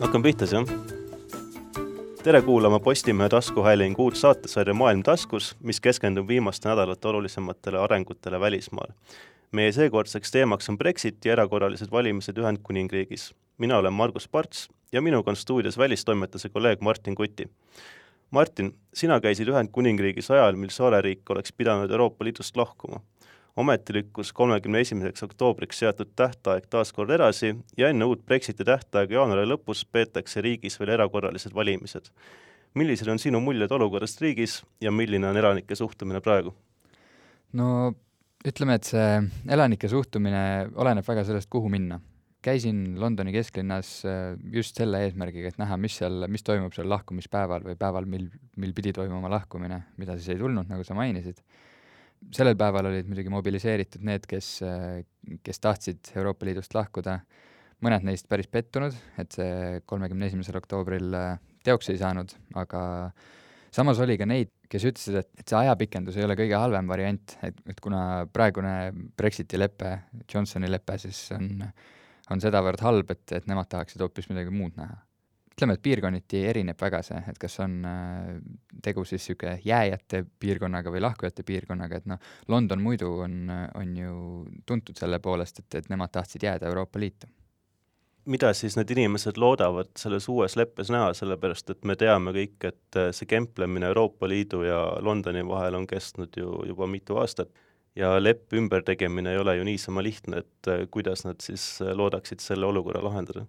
hakkame pihta siis, jah? tere kuulama Postimehe taskuhäälingu uut saatesarja Maailm taskus, mis keskendub viimaste nädalate olulisematele arengutele välismaal. meie seekordseks teemaks on Brexit ja erakorralised valimised Ühendkuningriigis. mina olen Margus Parts ja minuga on stuudios välistoimetuse kolleeg Martin Kuti. Martin, sina käisid Ühendkuningriigis ajal, mil saareriik oleks pidanud Euroopa Liidust lahkuma ometi lükkus kolmekümne esimeseks oktoobriks seatud tähtaeg taas kord edasi ja enne uut Brexiti tähtaega jaanuari lõpus peetakse riigis veel erakorralised valimised. millised on sinu muljed olukorrast riigis ja milline on elanike suhtumine praegu? no ütleme, et see elanike suhtumine oleneb väga sellest, kuhu minna. käisin Londoni kesklinnas äh, just selle eesmärgiga, et näha, mis seal, mis toimub seal lahkumispäeval või päeval, mil, mil pidi toimuma lahkumine, mida siis ei tulnud, nagu sa mainisid sellel päeval olid muidugi mobiliseeritud need, kes, kes tahtsid Euroopa Liidust lahkuda, mõned neist päris pettunud, et see kolmekümne esimesel oktoobril äh, teoks ei saanud, aga samas oli ka neid, kes ütlesid, et, et see ajapikendus ei ole kõige halvem variant, et, et kuna praegune Brexiti lepe, Johnsoni lepe siis on, on sedavõrd halb, et, et nemad tahaksid hoopis midagi muud näha ütleme, et piirkonniti erineb väga see, et kas on äh, tegu siis niisugune jääjate piirkonnaga või lahkujate piirkonnaga, et noh, London muidu on, on ju tuntud selle poolest, et, et nemad tahtsid jääda Euroopa Liitu. mida siis need inimesed loodavad selles uues leppes näha, sellepärast et me teame kõik, et äh, see kemplemine Euroopa Liidu ja Londoni vahel on kestnud ju juba mitu aastat ja leppe ümbertegemine ei ole ju niisama lihtne, et äh, kuidas nad siis loodaksid selle olukorra lahendada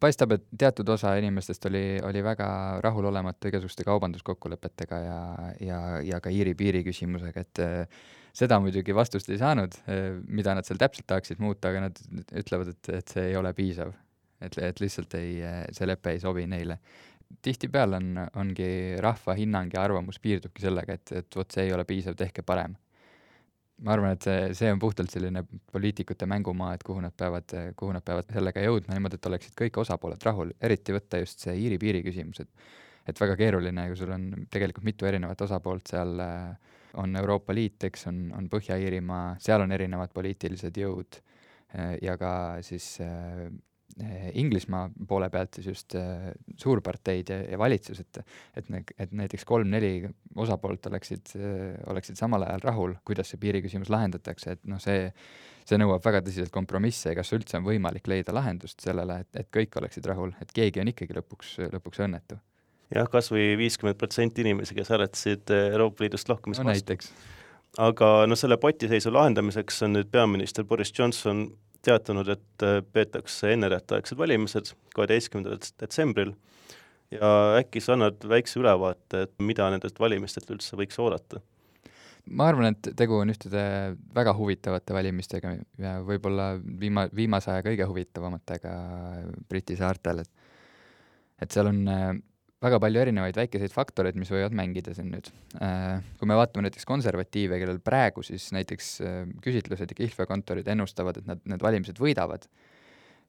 paistab, et teatud osa inimestest oli, oli väga rahulolematu igasuguste kaubanduskokkulepetega ja, ja, ja ka Iiri piiri küsimusega, et äh, seda muidugi vastust ei saanud, äh, mida nad seal täpselt tahaksid muuta, aga nad ütlevad, et, et see ei ole piisav. et, et lihtsalt ei, see lepe ei sobi neile. tihtipeale on, ongi rahva hinnang ja arvamus piirdubki sellega, et, et vot see ei ole piisav, tehke parem ma arvan, et see, see on puhtalt selline poliitikute mängumaa, et kuhu nad peavad, kuhu nad peavad sellega jõudma niimoodi, et oleksid kõik osapooled rahul, eriti võtta just see Iiri piiri küsimus, et et väga keeruline, kui sul on tegelikult mitu erinevat osapoolt seal, on Euroopa Liit, eks, on, on Põhja-Iirimaa, seal on erinevad poliitilised jõud ja ka siis Eh, Inglismaa poole pealt siis just äh, suurparteid ja, ja valitsus, et et ne-, et näiteks kolm-neli osapoolt oleksid äh,, oleksid samal ajal rahul, kuidas see piiriküsimus lahendatakse, et noh, see see nõuab väga tõsiselt kompromisse ja kas üldse on võimalik leida lahendust sellele, et, et kõik oleksid rahul, et keegi on ikkagi lõpuks, lõpuks õnnetu. jah, kas või viiskümmend protsenti inimesi, kes hääletasid Euroopa Liidust lahkumist no, vastu. aga noh, selle patiseisu lahendamiseks on nüüd peaminister Boris Johnson teatanud, et äh, peetakse ennetähtaegsed valimised kaheteistkümnendal detsembril ja äkki sa annad väikse ülevaate, et mida nendest valimistelt üldse võiks oodata? ma arvan, et tegu on ühtede väga huvitavate valimistega ja võib-olla viima-, viimase aja kõige huvitavamatega Briti saartel, et et seal on äh, väga palju erinevaid väikeseid faktoreid, mis võivad mängida siin nüüd. Äh, kui me vaatame näiteks konservatiive, kellel praegu siis näiteks äh, küsitlused ja kihlveokontorid ennustavad, et nad need valimised võidavad,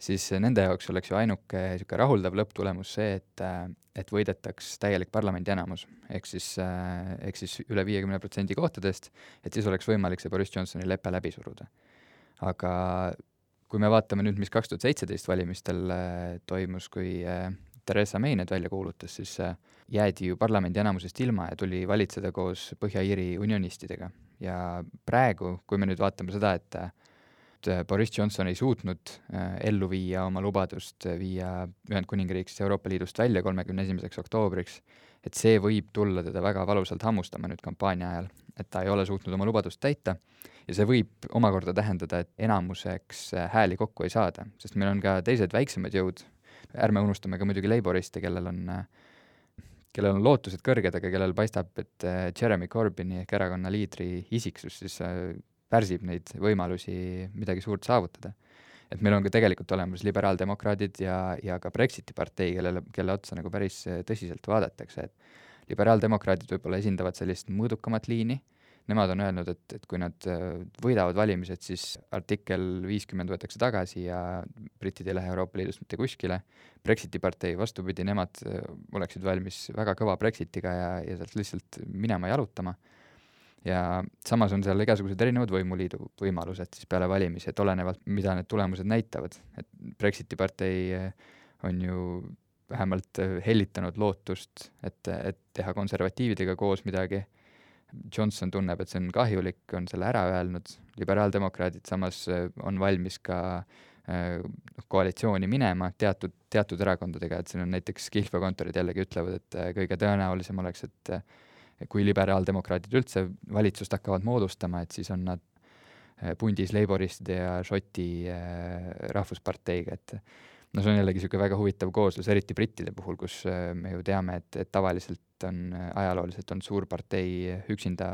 siis nende jaoks oleks ju ainuke niisugune rahuldav lõpptulemus see, et äh, et võidetaks täielik parlamendi enamus, ehk siis, ehk siis üle viiekümne protsendi kohtadest, et siis oleks võimalik see Boris Johnsoni lepe läbi suruda. aga kui me vaatame nüüd, mis kaks tuhat seitseteist valimistel toimus, kui Theresa May need välja kuulutas, siis äh, jäädi ju parlamendi enamusest ilma ja tuli valitseda koos Põhja-Iiri unionistidega. ja praegu, kui me nüüd vaatame seda, et Boris Johnson ei suutnud äh, ellu viia oma lubadust viia Ühendkuningriik siis Euroopa Liidust välja kolmekümne esimeseks oktoobriks, et see võib tulla teda väga valusalt hammustama nüüd kampaania ajal, et ta ei ole suutnud oma lubadust täita ja see võib omakorda tähendada, et enamuseks äh, hääli kokku ei saada, sest meil on ka teised väiksemad jõud, ärme unustame ka muidugi Laboriste, kellel on kellel on lootused kõrged, aga kellel paistab, et äh, Jeremy Corbyni ehk erakonna liidri isiksus siis äh, pärsib neid võimalusi midagi suurt saavutada. et meil on ka tegelikult olemas liberaaldemokraadid ja, ja ka Brexiti partei, kellele, kelle otsa nagu päris äh, tõsiselt vaadatakse, et liberaaldemokraadid võib-olla esindavad sellist mõõdukamat liini nemad on öelnud, et, et kui nad äh, võidavad valimised, siis artikkel viiskümmend võetakse tagasi ja britid ei lähe Euroopa Liidust mitte kuskile. Brexiti partei, vastupidi, nemad äh, oleksid valmis väga kõva Brexitiga ja, ja sealt lihtsalt minema jalutama. ja samas on seal igasugused erinevad võimuliidu võimalused siis peale valimisi, et olenevalt, mida need tulemused näitavad, et Brexiti partei äh, on ju vähemalt hellitanud lootust, et, et teha konservatiividega koos midagi. Johnson tunneb, et see on kahjulik, on selle ära öelnud, liberaaldemokraadid samas on valmis ka noh, koalitsiooni minema teatud, teatud erakondadega, et siin on näiteks kihlveokontorid jällegi ütlevad, et kõige tõenäolisem oleks, et kui liberaaldemokraadid üldse valitsust hakkavad moodustama, et siis on nad äh, pundis Laboristide ja Šoti äh, rahvusparteiga, et no see on jällegi niisugune väga huvitav kooslus, eriti brittide puhul, kus äh, me ju teame, et, et tavaliselt on, ajalooliselt on suur partei üksinda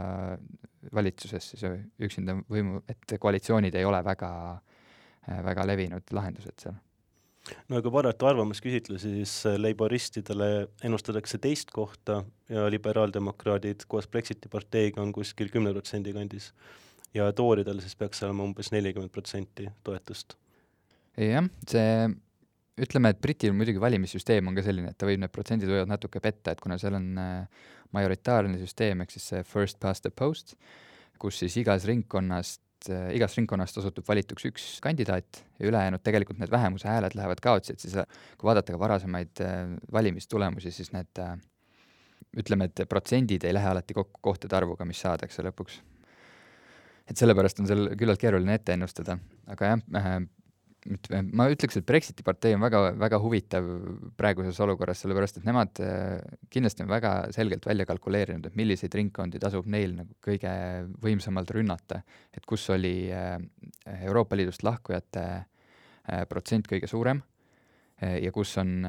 valitsuses, siis üksinda võimu, et koalitsioonid ei ole väga, väga levinud lahendused seal no kui vaadata arvamusküsitlusi, siis leiboristidele ennustatakse teist kohta ja liberaaldemokraadid koos Brexiti parteiga on kuskil kümne protsendi kandis. ja tooridel siis peaks olema umbes nelikümmend protsenti toetust. jah, see ütleme, et Britil muidugi valimissüsteem on ka selline, et ta võib, need protsendid võivad natuke petta, et kuna seal on äh, majoritaarne süsteem, ehk siis see first past the post, kus siis igas ringkonnas et äh, igast ringkonnast osutub valituks üks kandidaat ja ülejäänud tegelikult need vähemuse hääled lähevad kaotsi, et siis kui vaadata ka varasemaid äh, valimistulemusi, siis need ütleme, et protsendid ei lähe alati kokku kohtade arvuga, mis saadakse lõpuks. et sellepärast on seal küllalt keeruline ette ennustada, aga jah, ma ütleks, et Brexiti partei on väga, väga huvitav praeguses olukorras, sellepärast et nemad äh, kindlasti on väga selgelt välja kalkuleerinud, et milliseid ringkondi tasub neil nagu kõige võimsamalt rünnata. et kus oli äh, Euroopa Liidust lahkujate äh, protsent kõige suurem ja kus on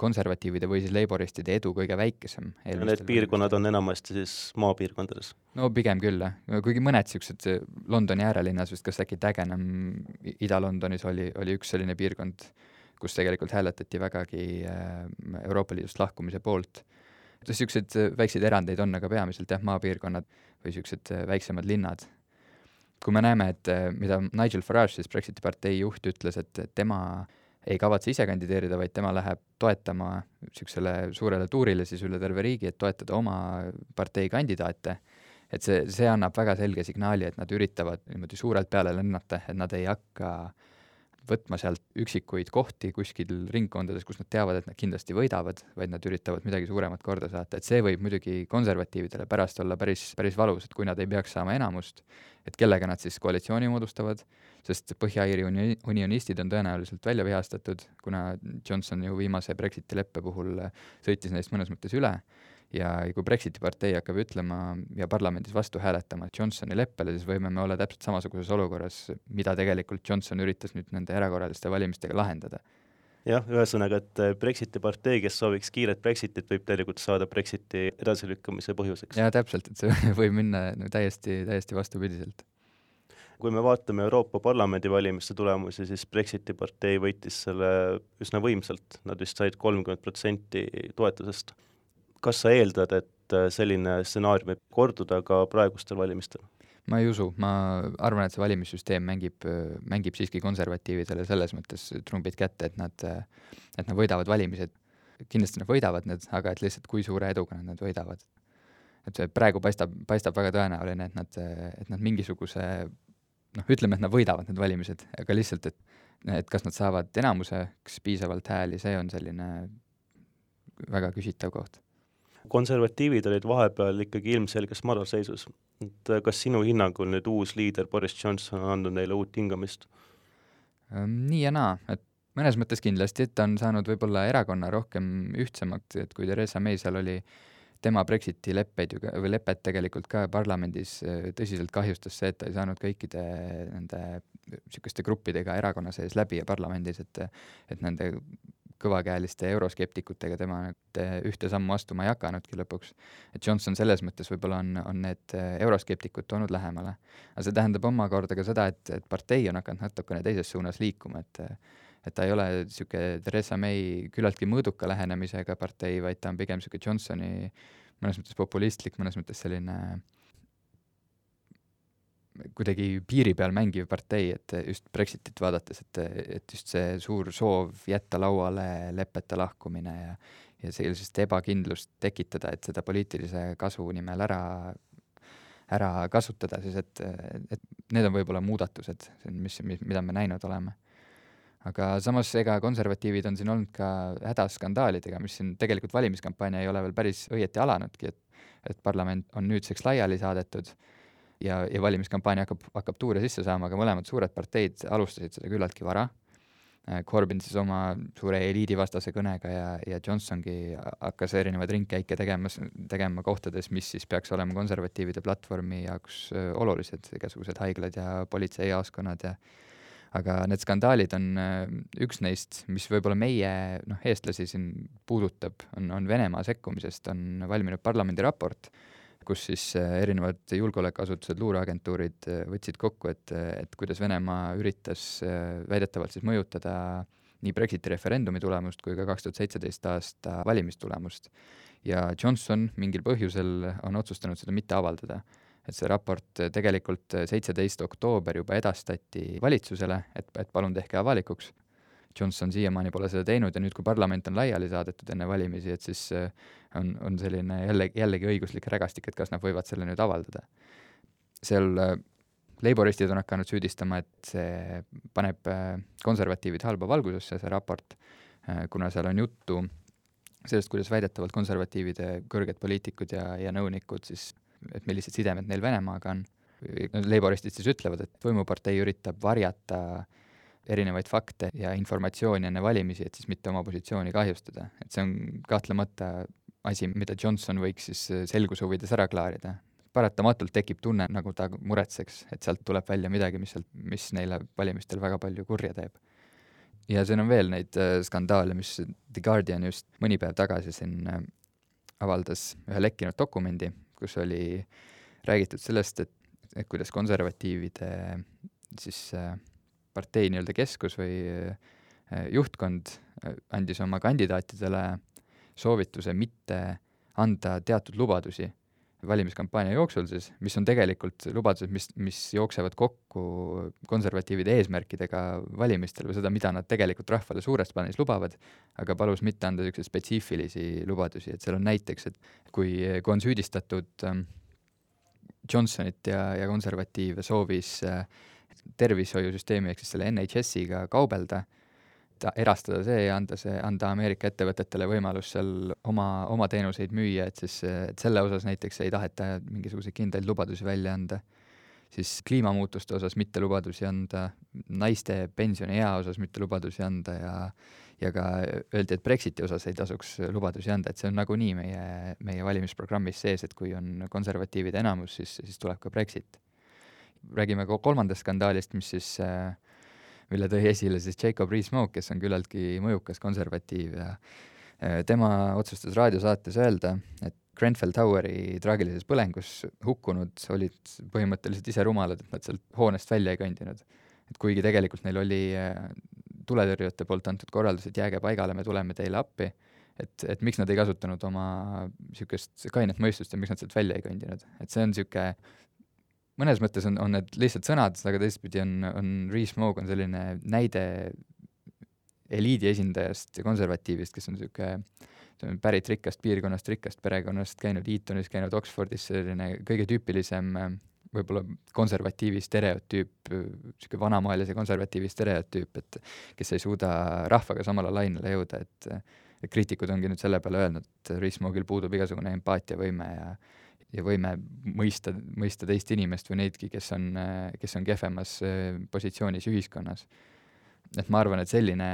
konservatiivide või siis laboristide edu kõige väikesem. need piirkonnad on enamasti siis maapiirkondades? no pigem küll, jah. kuigi mõned niisugused Londoni äärelinnas vist, kas äkki Dagenham Ida-Londonis oli, oli üks selline piirkond, kus tegelikult hääletati vägagi äh, Euroopa Liidust lahkumise poolt. niisuguseid väikseid erandeid on, aga peamiselt jah, maapiirkonnad või niisugused väiksemad linnad. kui me näeme, et äh, mida Nigel Farage, siis Brexiti partei juht, ütles, et tema äh, ei kavatse ise kandideerida, vaid tema läheb toetama niisugusele suurele tuurile siis üle terve riigi, et toetada oma partei kandidaate, et see, see annab väga selge signaali, et nad üritavad niimoodi suurelt peale lennata, et nad ei hakka võtma sealt üksikuid kohti kuskil ringkondades, kus nad teavad, et nad kindlasti võidavad, vaid nad üritavad midagi suuremat korda saata, et see võib muidugi konservatiividele pärast olla päris, päris valus, et kui nad ei peaks saama enamust, et kellega nad siis koalitsiooni moodustavad sest Põhja-Iiri uni-, unionistid on tõenäoliselt välja vihastatud, kuna Johnson ju viimase Brexiti leppe puhul sõitis neist mõnes mõttes üle ja kui Brexiti partei hakkab ütlema ja parlamendis vastu hääletama Johnsoni leppele, siis võime me olla täpselt samasuguses olukorras, mida tegelikult Johnson üritas nüüd nende erakorraliste valimistega lahendada jah, ühesõnaga, et Brexiti partei, kes sooviks kiiret Brexitit, võib tegelikult saada Brexiti edasilükkamise põhjuseks. jaa, täpselt, et see võib minna no, täiesti, täiesti vastupidiselt kui me vaatame Euroopa Parlamendi valimiste tulemusi, siis Brexiti partei võitis selle üsna võimsalt, nad vist said kolmkümmend protsenti toetusest. Kas sa eeldad, et selline stsenaarium võib korduda ka praegustel valimistel? ma ei usu, ma arvan, et see valimissüsteem mängib, mängib siiski konservatiividele selles mõttes trumbid kätte, et nad, et nad võidavad valimised. kindlasti nad võidavad need, aga et lihtsalt kui suure eduga nad need võidavad. et praegu paistab, paistab väga tõenäoline, et nad, et nad mingisuguse noh, ütleme, et nad võidavad need valimised, aga lihtsalt, et et kas nad saavad enamuseks piisavalt hääli, see on selline väga küsitav koht. Konservatiivid olid vahepeal ikkagi ilmselges madalseisus. et kas sinu hinnangul nüüd uus liider Boris Johnson on andnud neile uut hingamist? Ehm, nii ja naa, et mõnes mõttes kindlasti, et ta on saanud võib-olla erakonna rohkem ühtsemaks, et kui Theresa May seal oli äh, tema Brexiti leppeid ju, või lepet tegelikult ka parlamendis äh, tõsiselt kahjustas see, et ta ei saanud kõikide nende niisuguste gruppidega erakonna sees läbi ja parlamendis, et et nende kõvakäeliste euroskeptikutega tema ühte sammu astuma ei hakanudki lõpuks. et Johnson selles mõttes võib-olla on, on need euroskeptikud toonud lähemale. aga see tähendab omakorda ka seda, et, et partei on hakanud natukene teises suunas liikuma, et et ta ei ole niisugune Theresa May küllaltki mõõduka lähenemisega partei, vaid ta on pigem niisugune Johnsoni mõnes mõttes populistlik, mõnes mõttes selline kuidagi piiri peal mängiv partei, et just Brexitit vaadates, et, et just see suur soov jätta lauale lepete lahkumine ja ja sellisest ebakindlust tekitada, et seda poliitilise kasu nimel ära, ära kasutada, siis et, et need on võib-olla muudatused, mis, mis, mida me näinud oleme. Aga samas ega konservatiivid on siin olnud ka hädas skandaalidega, mis siin tegelikult valimiskampaania ei ole veel päris õieti alanudki, et et parlament on nüüdseks laiali saadetud ja, ja valimiskampaania hakkab, hakkab tuure sisse saama, aga mõlemad suured parteid alustasid seda küllaltki vara. Äh, Corbyn siis oma suure eliidivastase kõnega ja, ja Johnsongi hakkas erinevaid ringkäike tegemas, tegema kohtades, mis siis peaks olema konservatiivide platvormi jaoks äh, olulised, igasugused haiglad ja politseijaoskonnad ja aga need skandaalid on äh, üks neist, mis võib-olla meie noh, eestlasi siin puudutab, on, on Venemaa sekkumisest, on valminud parlamendi raport kus siis äh, erinevad julgeolekuasutused, luureagentuurid äh, võtsid kokku, et, et kuidas Venemaa üritas äh, väidetavalt siis mõjutada nii Brexiti referendumi tulemust kui ka kaks tuhat seitseteist aasta valimistulemust. ja Johnson mingil põhjusel on otsustanud seda mitte avaldada. et see raport tegelikult seitseteist oktoober juba edastati valitsusele, et, et palun tehke avalikuks, Johnson siiamaani pole seda teinud ja nüüd, kui parlament on laiali saadetud enne valimisi, et siis äh, on, on selline jälle, jällegi õiguslik rägastik, et kas nad võivad selle nüüd avaldada. seal äh, Laboristid on hakanud süüdistama, et see paneb äh, konservatiivid halba valgusesse, see raport, kuna seal on juttu sellest, kuidas väidetavalt konservatiivide kõrged poliitikud ja, ja nõunikud siis, et millised sidemed neil Venemaaga on. Laboristid siis ütlevad, et võimupartei üritab varjata äh, erinevaid fakte ja informatsiooni enne valimisi, et siis mitte oma positsiooni kahjustada. et see on kahtlemata asi, mida Johnson võiks siis äh, selguse huvides ära klaarida. paratamatult tekib tunne, nagu ta muretseks, et sealt tuleb välja midagi, mis sealt, mis neile valimistel väga palju kurja teeb. ja siin on veel neid äh, skandaale, mis The Guardian just mõni päev tagasi siin äh, avaldas ühe lekkinud dokumendi, kus oli räägitud sellest, et, et kuidas konservatiivide siis partei nii-öelda keskus või juhtkond andis oma kandidaatidele soovituse mitte anda teatud lubadusi valimiskampaania jooksul siis, mis on tegelikult lubadused, mis, mis jooksevad kokku konservatiivide eesmärkidega valimistel või seda, mida nad tegelikult rahvale suures plaanis lubavad, aga palus mitte anda niisuguseid spetsiifilisi lubadusi, et seal on näiteks, et kui, kui on süüdistatud ähm, Johnsonit ja, ja konservatiive soovis äh, tervishoiusüsteemi ehk siis selle NHS-iga kaubelda, erastada see ja anda see, anda Ameerika ettevõtetele võimalus seal oma, oma teenuseid müüa, et siis, et selle osas näiteks ei taheta mingisuguseid kindlaid lubadusi välja anda, siis kliimamuutuste osas mitte lubadusi anda, naiste pensioniea osas mitte lubadusi anda ja ja ka öeldi, et Brexiti osas ei tasuks lubadusi anda, et see on nagunii meie, meie valimisprogrammis sees, et kui on konservatiivide enamus, siis, siis tuleb ka Brexit. Räägime ka kolmandast skandaalist, mis siis äh, mille tõi esile siis Jacob Rees-Mogg, kes on küllaltki mõjukas konservatiiv ja äh, tema otsustas raadiosaates öelda, et Grenfell Toweri traagilises põlengus hukkunud olid põhimõtteliselt ise rumalad, et nad sealt hoonest välja ei kõndinud. et kuigi tegelikult neil oli äh, tuletõrjujate poolt antud korraldus, et jääge paigale, me tuleme teile appi, et, et miks nad ei kasutanud oma niisugust kainet mõistust ja miks nad sealt välja ei kõndinud, et see on niisugune mõnes mõttes on, on need lihtsalt sõnad, aga teistpidi on, on Rees-Mogg on selline näide eliidi esindajast ja konservatiivist, kes on niisugune pärit rikkast piirkonnast, rikkast perekonnast, käinud Eatonis, käinud Oxfordis, selline kõige tüüpilisem võib-olla konservatiivi stereotüüp, niisugune vanamaalise konservatiivi stereotüüp, et kes ei suuda rahvaga samale lainele jõuda, et kriitikud ongi nüüd selle peale öelnud, et Rees-Moggil puudub igasugune empaatiavõime ja ja võime mõista, mõista teist inimest või neidki, kes on, kes on kehvemas äh, positsioonis ühiskonnas. et ma arvan, et selline,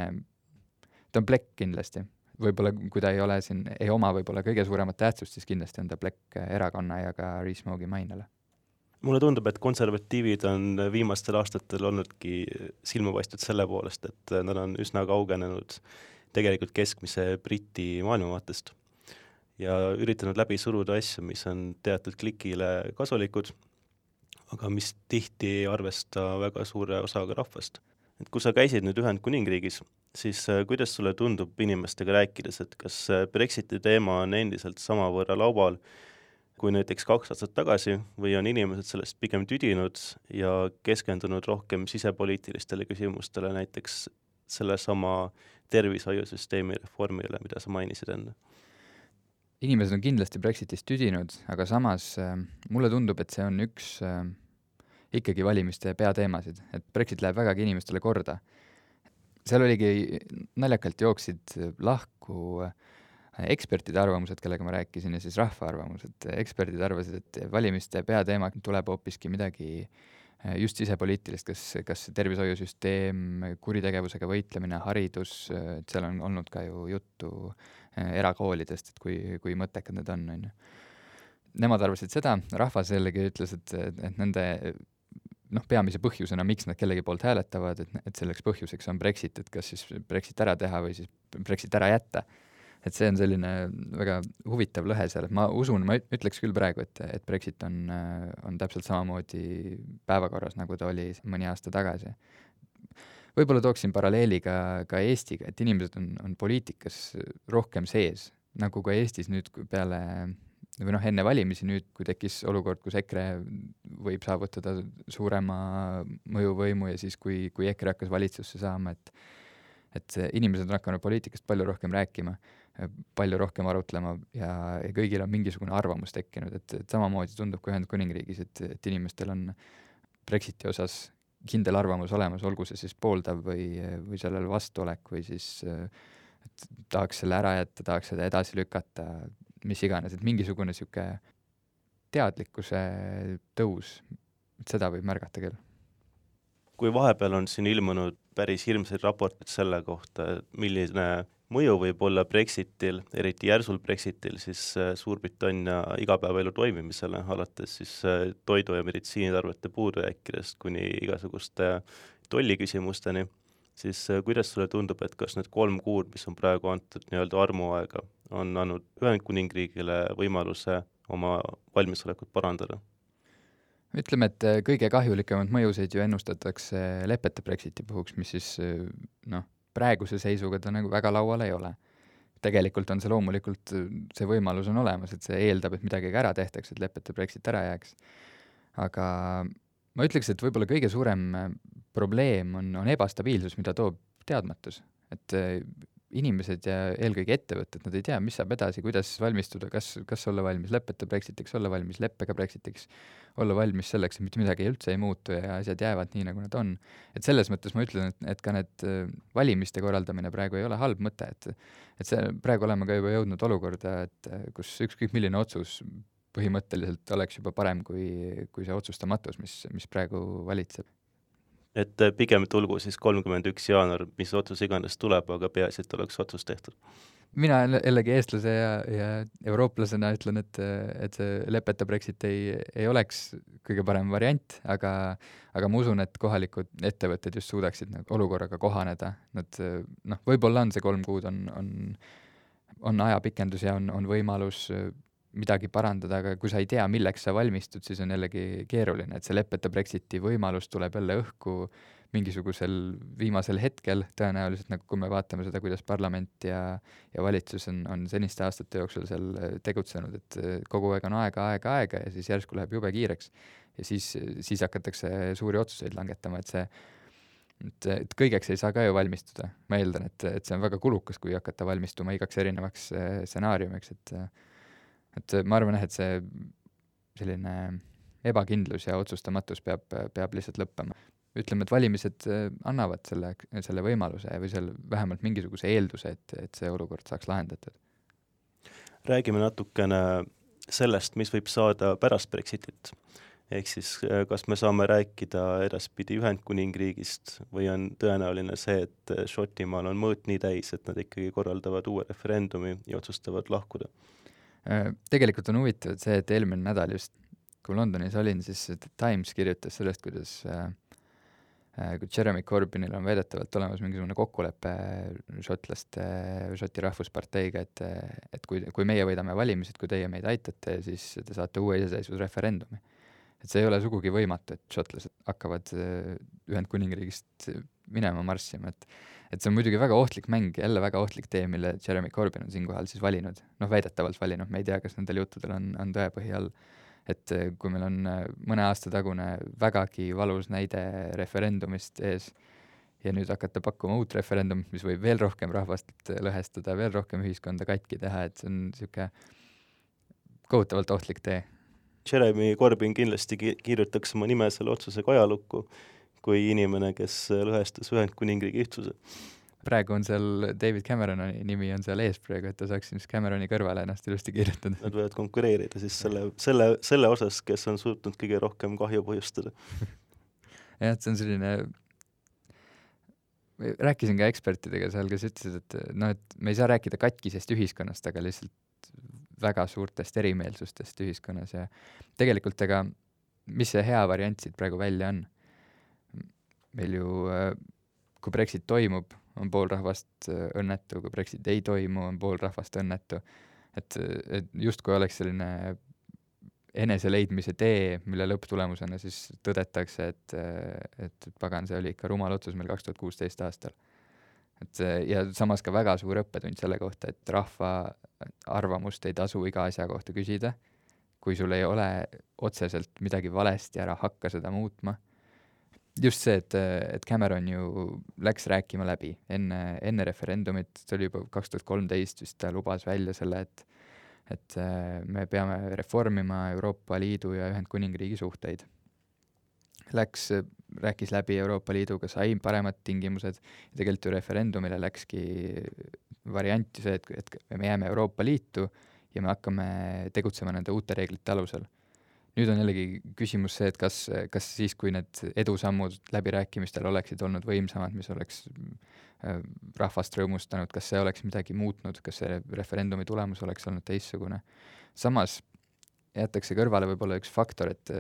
ta on plekk kindlasti, võib-olla kui ta ei ole siin, ei oma võib-olla kõige suuremat tähtsust, siis kindlasti on ta plekk erakonna ja ka Rees-Moggi mainele. Mulle tundub, et konservatiivid on viimastel aastatel olnudki silmapaistvad selle poolest, et nad on üsna kaugenenud tegelikult keskmise Briti maailmavaatest ja üritanud läbi suruda asju, mis on teatud klikile kasulikud, aga mis tihti ei arvesta väga suure osaga rahvast. et kui sa käisid nüüd Ühendkuningriigis, siis äh, kuidas sulle tundub inimestega rääkides, et kas äh, Brexiti teema on endiselt samavõrra laual kui näiteks kaks aastat tagasi või on inimesed sellest pigem tüdinud ja keskendunud rohkem sisepoliitilistele küsimustele, näiteks sellesama tervishoiusüsteemi reformile, mida sa mainisid enne? Inimesed on kindlasti Brexitist tüdinud, aga samas äh, mulle tundub, et see on üks äh, ikkagi valimiste peateemasid, et Brexit läheb vägagi inimestele korda. seal oligi, naljakalt jooksid lahku ekspertide arvamused, kellega ma rääkisin, ja siis rahva arvamused. eksperdid arvasid, et valimiste peateema tuleb hoopiski midagi just sisepoliitilist, kas, kas tervishoiusüsteem, kuritegevusega võitlemine, haridus, et seal on olnud ka ju juttu erakoolidest, et kui, kui mõttekad need on, on ju. Nemad arvasid seda, rahvas jällegi ütles, et, et nende noh, peamise põhjusena, miks nad kellegi poolt hääletavad, et, et selleks põhjuseks on Brexit, et kas siis Brexit ära teha või siis Brexit ära jätta. et see on selline väga huvitav lõhe seal, et ma usun, ma ütleks küll praegu, et, et Brexit on, on täpselt samamoodi päevakorras, nagu ta oli mõni aasta tagasi. Võib-olla tooksin paralleeli ka, ka Eestiga, et inimesed on, on poliitikas rohkem sees, nagu ka Eestis nüüd peale või noh, enne valimisi nüüd, kui tekkis olukord, kus EKRE võib saavutada suurema mõjuvõimu ja siis, kui, kui EKRE hakkas valitsusse saama, et et inimesed on hakanud poliitikast palju rohkem rääkima, palju rohkem arutlema ja, ja kõigil on mingisugune arvamus tekkinud, et, et samamoodi tundub ka Ühendkuningriigis, et, et inimestel on Brexiti osas kindel arvamus olemas, olgu see siis pooldav või, või sellele vastuolek või siis et tahaks selle ära jätta, tahaks seda edasi lükata, mis iganes, et mingisugune niisugune teadlikkuse tõus, et seda võib märgata küll. kui vahepeal on siin ilmunud päris hirmsaid raporteid selle kohta, milline mõju võib olla Brexitil, eriti järsul Brexitil, siis äh, Suurbritannia igapäevaelu toimimisele, alates siis äh, toidu- ja meditsiinitarvete puudujääkidest kuni igasuguste tolliküsimusteni, siis äh, kuidas sulle tundub, et kas need kolm kuud, mis on praegu antud nii-öelda armuaega, on andnud Ühendkuningriigile võimaluse oma valmisolekut parandada? ütleme, et äh, kõige kahjulikemaid mõjusid ju ennustatakse lepete Brexiti puhuks, mis siis äh, noh, praeguse seisuga ta nagu väga laual ei ole. tegelikult on see loomulikult, äh, see võimalus on olemas, et see eeldab, et midagi ka ära tehtaks, et lepete Brexit ära jääks. aga ma ütleks, et võib-olla kõige suurem probleem on, on ebastabiilsus, mida toob teadmatus. et inimesed ja eelkõige ettevõtted, nad ei tea, mis saab edasi, kuidas valmistuda, kas, kas olla valmis leppeta Brexitiks, olla valmis leppega Brexitiks, olla valmis selleks, et mitte midagi üldse ei muutu ja asjad jäävad nii, nagu nad on. et selles mõttes ma ütlen, et, et ka need äh, valimiste korraldamine praegu ei ole halb mõte, et et see, praegu oleme ka juba jõudnud olukorda, et äh, kus ükskõik milline otsus põhimõtteliselt oleks juba parem kui, kui see otsustamatus, mis, mis praegu valitseb et äh, pigem tulgu siis kolmkümmend üks jaanuar, mis otsus iganes tuleb, aga peaasi, et oleks otsus tehtud. Mina jällegi eestlase ja, ja eurooplasena ütlen, et, et see lepeta Brexit ei, ei oleks kõige parem variant, aga aga ma usun, et kohalikud ettevõtted just suudaksid nagu olukorraga kohaneda, nad noh, võib-olla on see kolm kuud, on, on on ajapikendus ja on, on võimalus midagi parandada, aga kui sa ei tea, milleks sa valmistud, siis on jällegi keeruline, et see leppeta Brexiti võimalus tuleb jälle õhku mingisugusel viimasel hetkel, tõenäoliselt nagu kui me vaatame seda, kuidas parlament ja, ja valitsus on, on seniste aastate jooksul seal äh, tegutsenud, et äh, kogu aeg on aega, aega, aega ja siis järsku läheb jube kiireks. ja siis, siis hakatakse suuri otsuseid langetama, et see et, et kõigeks ei saa ka ju valmistuda, ma eeldan, et, et see on väga kulukas, kui hakata valmistuma igaks erinevaks äh, stsenaariumiks, et et ma arvan jah, et see selline ebakindlus ja otsustamatus peab, peab lihtsalt lõppema. Ütleme, et valimised äh, annavad selle, selle võimaluse või seal vähemalt mingisuguse eelduse, et, et see olukord saaks lahendatud. räägime natukene sellest, mis võib saada pärast Brexitit. ehk siis äh, kas me saame rääkida edaspidi Ühendkuningriigist või on tõenäoline see, et Šotimaal on mõõt nii täis, et nad ikkagi korraldavad uue referendumi ja otsustavad lahkuda Äh, tegelikult on huvitav see, et eelmine nädal just, kui Londonis olin, siis Times kirjutas sellest, kuidas äh, äh, Jeremy Corbynil on väidetavalt olemas mingisugune kokkulepe šotlaste, Šoti rahvusparteiga, et, et kui, kui meie võidame valimised, kui teie meid aitate, siis te saate uue iseseisvusreferendumi. et see ei ole sugugi võimatu, et šotlased hakkavad Ühendkuningriigist minema marssima, et et see on muidugi väga ohtlik mäng, jälle väga ohtlik tee, mille Jeremy Corbyn on siinkohal siis valinud, noh väidetavalt valinud, me ei tea, kas nendel juttudel on, on tõepõhi all. Et eh, kui meil on eh, mõne aasta tagune vägagi valus näide referendumist ees ja nüüd hakata pakkuma uut referendumit, mis võib veel rohkem rahvast lõhestada, veel rohkem ühiskonda katki teha, et see on niisugune kohutavalt ohtlik tee. Jeremy Corbyn kindlasti ki-, kirjutaks oma nime selle otsusega ajalukku kui inimene, kes lõhestas Ühendkuningriigi ühtsuse. Praegu on seal David Cameroni nimi on seal ees praegu, et ta saaks siis Cameroni kõrvale ennast ilusti kirjutada. Nad võivad konkureerida siis selle, selle, selle osas, kes on suutnud kõige rohkem kahju põhjustada jah, et see on selline rääkisin ka ekspertidega seal, kes ütlesid, et noh, et me ei saa rääkida katkisest ühiskonnast, aga lihtsalt väga suurtest erimeelsustest ühiskonnas ja tegelikult ega mis see hea variant siit praegu välja on? meil ju, kui Brexit toimub, on pool rahvast õnnetu, kui Brexit ei toimu, on pool rahvast õnnetu. et, et justkui oleks selline eneseleidmise tee, mille lõpptulemusena siis tõdetakse, et, et pagan, see oli ikka rumal otsus meil kaks tuhat kuusteist aastal. et ja samas ka väga suur õppetund selle kohta, et rahva arvamust ei tasu iga asja kohta küsida, kui sul ei ole otseselt midagi valesti, ära hakka seda muutma. Just see, et, et Cameron ju läks rääkima läbi enne, enne referendumit, see oli juba kaks tuhat kolmteist vist, ta lubas välja selle, et et äh, me peame reformima Euroopa Liidu ja Ühendkuningriigi suhteid. Läks, rääkis läbi Euroopa Liiduga, sai paremad tingimused ja tegelikult ju referendumile läkski variant ju see, et, et me jääme Euroopa Liitu ja me hakkame tegutsema nende uute reeglite alusel. Nüüd on jällegi küsimus see, et kas, kas siis, kui need edusammud läbirääkimistel oleksid olnud võimsamad, mis oleks Äh, rahvast rõõmustanud, kas see oleks midagi muutnud, kas see referendumi tulemus oleks olnud teistsugune. samas jäetakse kõrvale võib-olla üks faktor, et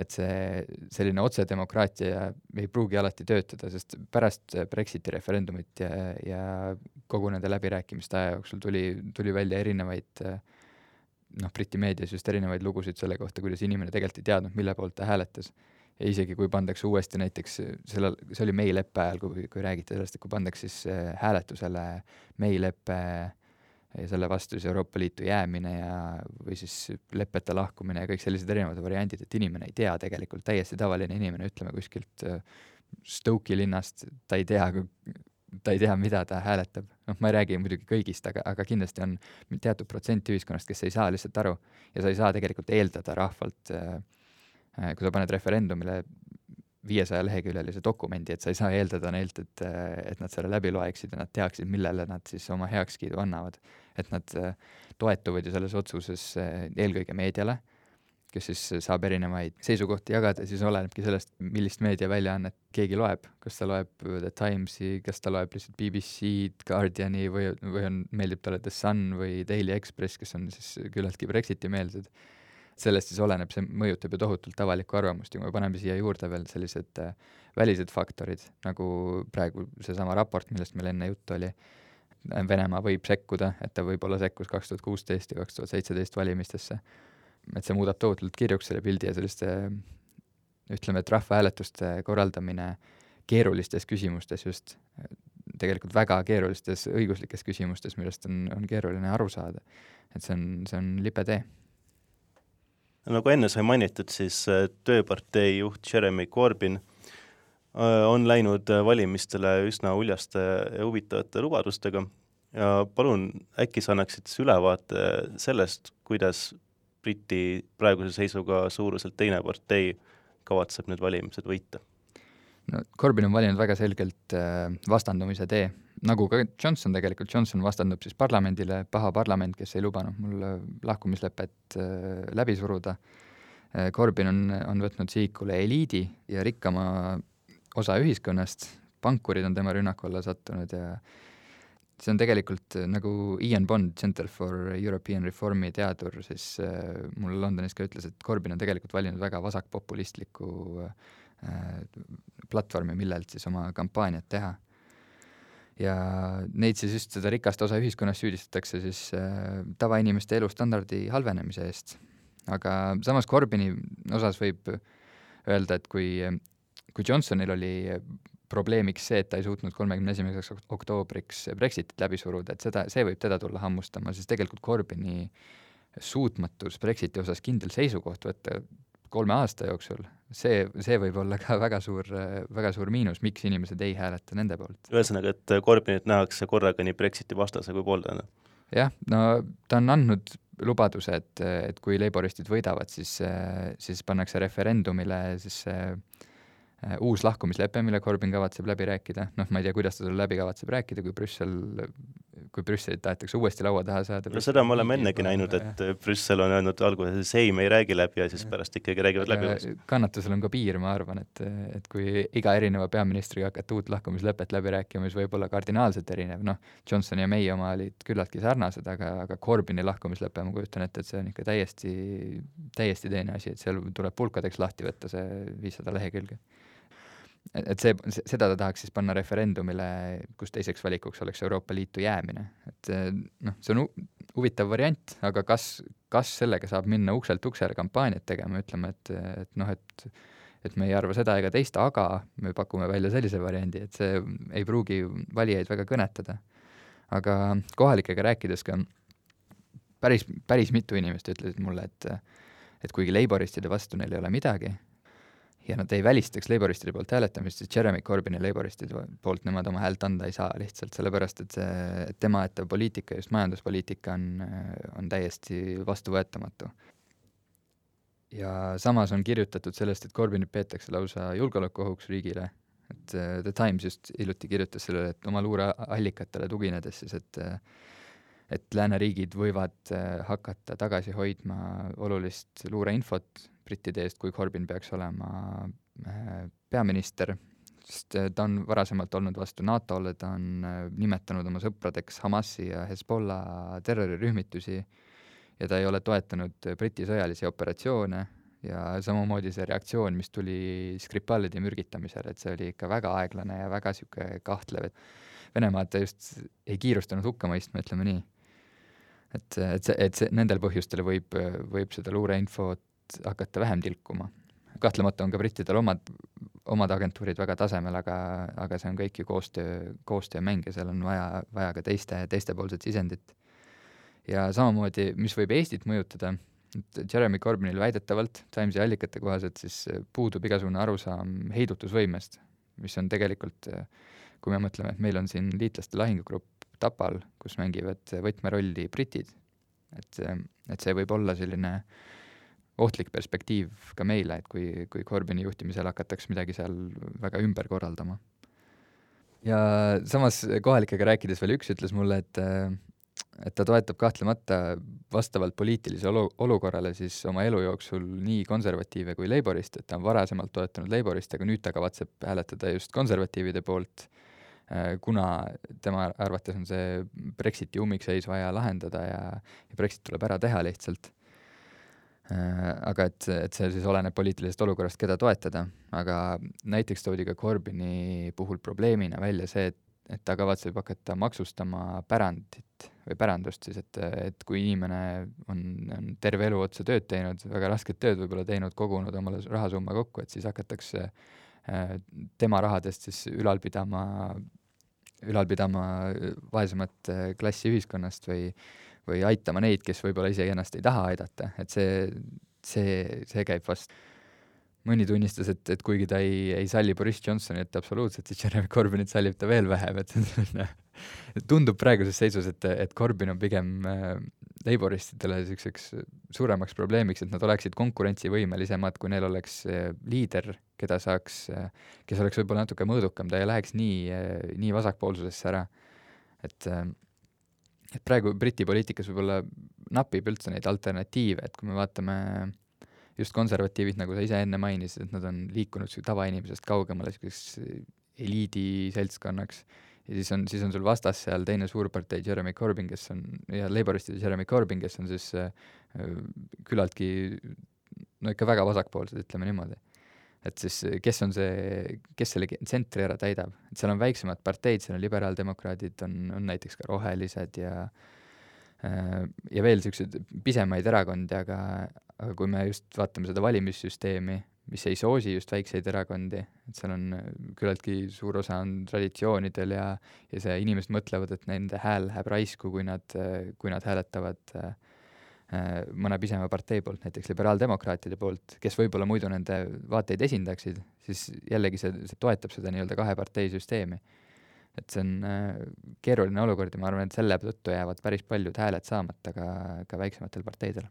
et see selline otsedemokraatia ei pruugi alati töötada, sest pärast Brexiti referendumit ja, ja kogu nende läbirääkimiste aja jooksul tuli, tuli välja erinevaid noh, Briti meedias just erinevaid lugusid selle kohta, kuidas inimene tegelikult ei teadnud, mille poolt ta hääletas. Ja isegi kui pandakse uuesti näiteks sellel, see oli May leppe ajal, kui, kui räägiti sellest, et kui pandaks siis äh, hääletusele May lepe ja selle vastu siis Euroopa Liitu jäämine ja, või siis leppeta lahkumine ja kõik sellised erinevad variandid, et inimene ei tea tegelikult, täiesti tavaline inimene, ütleme kuskilt äh, Stoke'i linnast, ta ei tea, ta ei tea, mida ta hääletab. noh, ma ei räägi muidugi kõigist, aga, aga kindlasti on teatud protsent ühiskonnast, kes ei saa lihtsalt aru ja sa ei saa tegelikult eeldada rahvalt äh, Äh, kui sa paned referendumile viiesaja leheküljelise dokumendi, et sa ei saa eeldada neilt, et, et nad selle läbi loeksid ja nad teaksid, millele nad siis oma heakskiidu annavad. et nad äh, toetuvad ju selles otsuses äh, eelkõige meediale, kes siis saab erinevaid seisukohti jagada, siis olenebki sellest, millist meediaväljaannet keegi loeb, kas ta loeb The Timesi, kas ta loeb lihtsalt BBC-d, Guardiani või, või on, meeldib talle The Sun või Daily Express, kes on siis küllaltki Brexiti-meelsed sellest siis oleneb, see mõjutab ju tohutult avalikku arvamust ja kui me paneme siia juurde veel sellised äh, välised faktorid, nagu praegu seesama raport, millest meil enne juttu oli, Venemaa võib sekkuda, et ta võib-olla sekkus kaks tuhat kuusteist ja kaks tuhat seitseteist valimistesse, et see muudab tohutult kirjuks selle pildi ja selliste ütleme, et rahvahääletuste korraldamine keerulistes küsimustes just, tegelikult väga keerulistes õiguslikes küsimustes, millest on, on keeruline aru saada. et see on, see on libe tee nagu enne sai mainitud, siis äh, Tööpartei juht Jeremy Corbyn äh, on läinud äh, valimistele üsna uljaste ja huvitavate lubadustega ja palun, äkki sa annaksid siis ülevaate sellest, kuidas Briti praeguse seisuga suuruselt teine partei kavatseb need valimised võita? no Corbyn on valinud väga selgelt vastandumise tee nagu ka Johnson tegelikult, Johnson vastandub siis parlamendile, paha parlament, kes ei lubanud mul lahkumislepet äh, läbi suruda. Äh, Corbyn on, on võtnud sihikule eliidi ja rikkama osa ühiskonnast, pankurid on tema rünnaku alla sattunud ja see on tegelikult äh, nagu Ian Bond, Center for European Reformi teadur, siis äh, mul Londonis ka ütles, et Corbyn on tegelikult valinud väga vasakpopulistliku äh, platvormi, millelt siis oma kampaaniat teha ja neid siis just seda rikast osa ühiskonnast süüdistatakse siis äh, tavainimeste elustandardi halvenemise eest. aga samas Corbyni osas võib öelda, et kui, kui Johnsonil oli probleemiks see, et ta ei suutnud kolmekümne esimeseks oktoobriks Brexitit läbi suruda, et seda, see võib teda tulla hammustama, siis tegelikult Corbyni suutmatus Brexiti osas kindel seisukoht võtta kolme aasta jooksul, see, see võib olla ka väga suur, väga suur miinus, miks inimesed ei hääleta nende poolt. ühesõnaga, et Corbynit nähakse korraga nii Brexiti vastase kui pooldajana? jah, no ta on andnud lubaduse, et, et kui laboristid võidavad, siis, siis pannakse referendumile siis see uus lahkumislepe, mille Corbyn kavatseb läbi rääkida, noh, ma ei tea, kuidas ta selle läbi kavatseb rääkida, kui Brüssel kui Brüsselit tahetakse uuesti laua taha saada. no seda me oleme ennegi näinud, et Brüssel on öelnud alguses, Seim ei räägi läbi ja siis pärast ikkagi räägivad läbi. kannatusel on ka piir, ma arvan, et, et kui iga erineva peaministriga hakata uut lahkumislepet läbi rääkima, mis võib olla kardinaalselt erinev, noh, Johnson ja May oma olid küllaltki sarnased, aga, aga Corbyni lahkumislepe, ma kujutan ette, et see on ikka täiesti, täiesti teine asi, et seal tuleb pulkadeks lahti võtta see viissada lehekülge et see, seda ta tahaks siis panna referendumile, kus teiseks valikuks oleks Euroopa Liitu jäämine. et noh, see on huvitav variant, aga kas, kas sellega saab minna ukselt uksele kampaaniat tegema, ütlema, et, et noh, et et me ei arva seda ega teist, aga me pakume välja sellise variandi, et see ei pruugi valijaid väga kõnetada. aga kohalikega rääkides ka päris, päris mitu inimest ütlesid mulle, et et kuigi Laboristide vastu neil ei ole midagi, ja nad ei välistaks Laboristide poolt hääletamist, siis Jeremy Corbyni Laboristide poolt nemad oma häält anda ei saa lihtsalt sellepärast, et see, et tema aetav poliitika, just majanduspoliitika on, on täiesti vastuvõetamatu. ja samas on kirjutatud sellest, et Corbynit peetakse lausa julgeolekuohuks riigile, et äh, The Times just hiljuti kirjutas sellele, et oma luureallikatele tuginedes siis, et et lääneriigid võivad äh, hakata tagasi hoidma olulist luureinfot brittide eest, kui Corbyn peaks olema äh, peaminister, sest äh, ta on varasemalt olnud vastu NATO-le, ta on nimetanud oma sõpradeks Hamasi ja Hezbollah terrorirühmitusi ja ta ei ole toetanud Briti sõjalisi operatsioone ja samamoodi see reaktsioon, mis tuli Skripalide mürgitamisel, et see oli ikka väga aeglane ja väga niisugune kahtlev, et Venemaad just ei kiirustanud hukka mõistma, ütleme nii. Et, et see, et see, nendel põhjustel võib, võib seda luureinfot hakata vähem tilkuma. kahtlemata on ka brittidel omad, omad agentuurid väga tasemel, aga, aga see on kõik ju koostöö, koostöömäng ja seal on vaja, vaja ka teiste, teistepoolset sisendit. ja samamoodi, mis võib Eestit mõjutada, Jeremy Corbynil väidetavalt Timesi allikate kohaselt siis puudub igasugune arusaam heidutusvõimest, mis on tegelikult, kui me mõtleme, et meil on siin liitlaste lahingugrupp Tapal, kus mängivad võtmerolli britid. et, et see võib olla selline ohtlik perspektiiv ka meile, et kui, kui Corbyni juhtimisel hakatakse midagi seal väga ümber korraldama. ja samas kohalikega rääkides veel üks ütles mulle, et et ta toetab kahtlemata vastavalt poliitilisele olu-, olukorrale siis oma elu jooksul nii konservatiive kui Laboriste, et ta on varasemalt toetanud Laboriste, aga nüüd ta kavatseb hääletada just konservatiivide poolt kuna tema arvates on see Brexiti ummikseis vaja lahendada ja, ja Brexit tuleb ära teha lihtsalt. Äh, aga et, et see siis oleneb poliitilisest olukorrast, keda toetada, aga näiteks toodi ka Corbyni puhul probleemina välja see, et, et ta kavatseb hakata maksustama pärandit või pärandust siis, et, et kui inimene on, on terve elu otsa tööd teinud, väga rasket tööd võib-olla teinud, kogunud omale rahasumma kokku, et siis hakatakse äh, tema rahadest siis ülal pidama ülal pidama vaesemat äh, klassi ühiskonnast või, või aitama neid, kes võib-olla isegi ennast ei taha aidata, et see, see, see käib vast. mõni tunnistas, et, et kuigi ta ei, ei salli Boris Johnsonit absoluutselt, siis Jeremy Corbynit sallib ta veel vähem, et tundub praeguses seisus, et, et Corbyn on pigem äh, Laboristidele niisuguseks suuremaks probleemiks, et nad oleksid konkurentsivõimelisemad, kui neil oleks äh, liider, keda saaks, äh, kes oleks võib-olla natuke mõõdukam, ta ei läheks nii, nii vasakpoolsusesse ära. et, et praegu Briti poliitikas võib-olla napib üldse neid alternatiive, et kui me vaatame just konservatiivid, nagu sa ise enne mainisid, et nad on liikunud tavainimesest kaugemale niisuguseks eliidi seltskonnaks ja siis on, siis on sul vastas seal teine suurpartei Jeremy Corbyn, kes on, ja Laboristide Jeremy Corbyn, kes on siis äh, küllaltki no ikka väga vasakpoolsed, ütleme niimoodi. Et siis kes on see, kes selle tsentri ära täidab, et seal on väiksemad parteid, seal on liberaaldemokraadid, on, on näiteks ka rohelised ja äh, ja veel niisuguseid pisemaid erakondi, aga, aga kui me just vaatame seda valimissüsteemi, mis ei soosi just väikseid erakondi, et seal on äh, küllaltki suur osa on traditsioonidel ja, ja see, inimesed mõtlevad, et nende hääl läheb raisku, kui nad, kui nad hääletavad äh, mõne pisema partei poolt, näiteks liberaaldemokraatide poolt, kes võib-olla muidu nende vaateid esindaksid, siis jällegi see, see toetab seda nii-öelda kahe partei süsteemi. et see on keeruline olukord ja ma arvan, et selle tõttu jäävad päris paljud hääled saamata ka, ka väiksematel parteidel.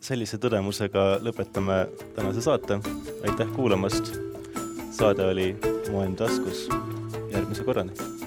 Sellise tõdemusega lõpetame tänase saate, aitäh kuulamast! Saade oli Maailm taskus, järgmise korrani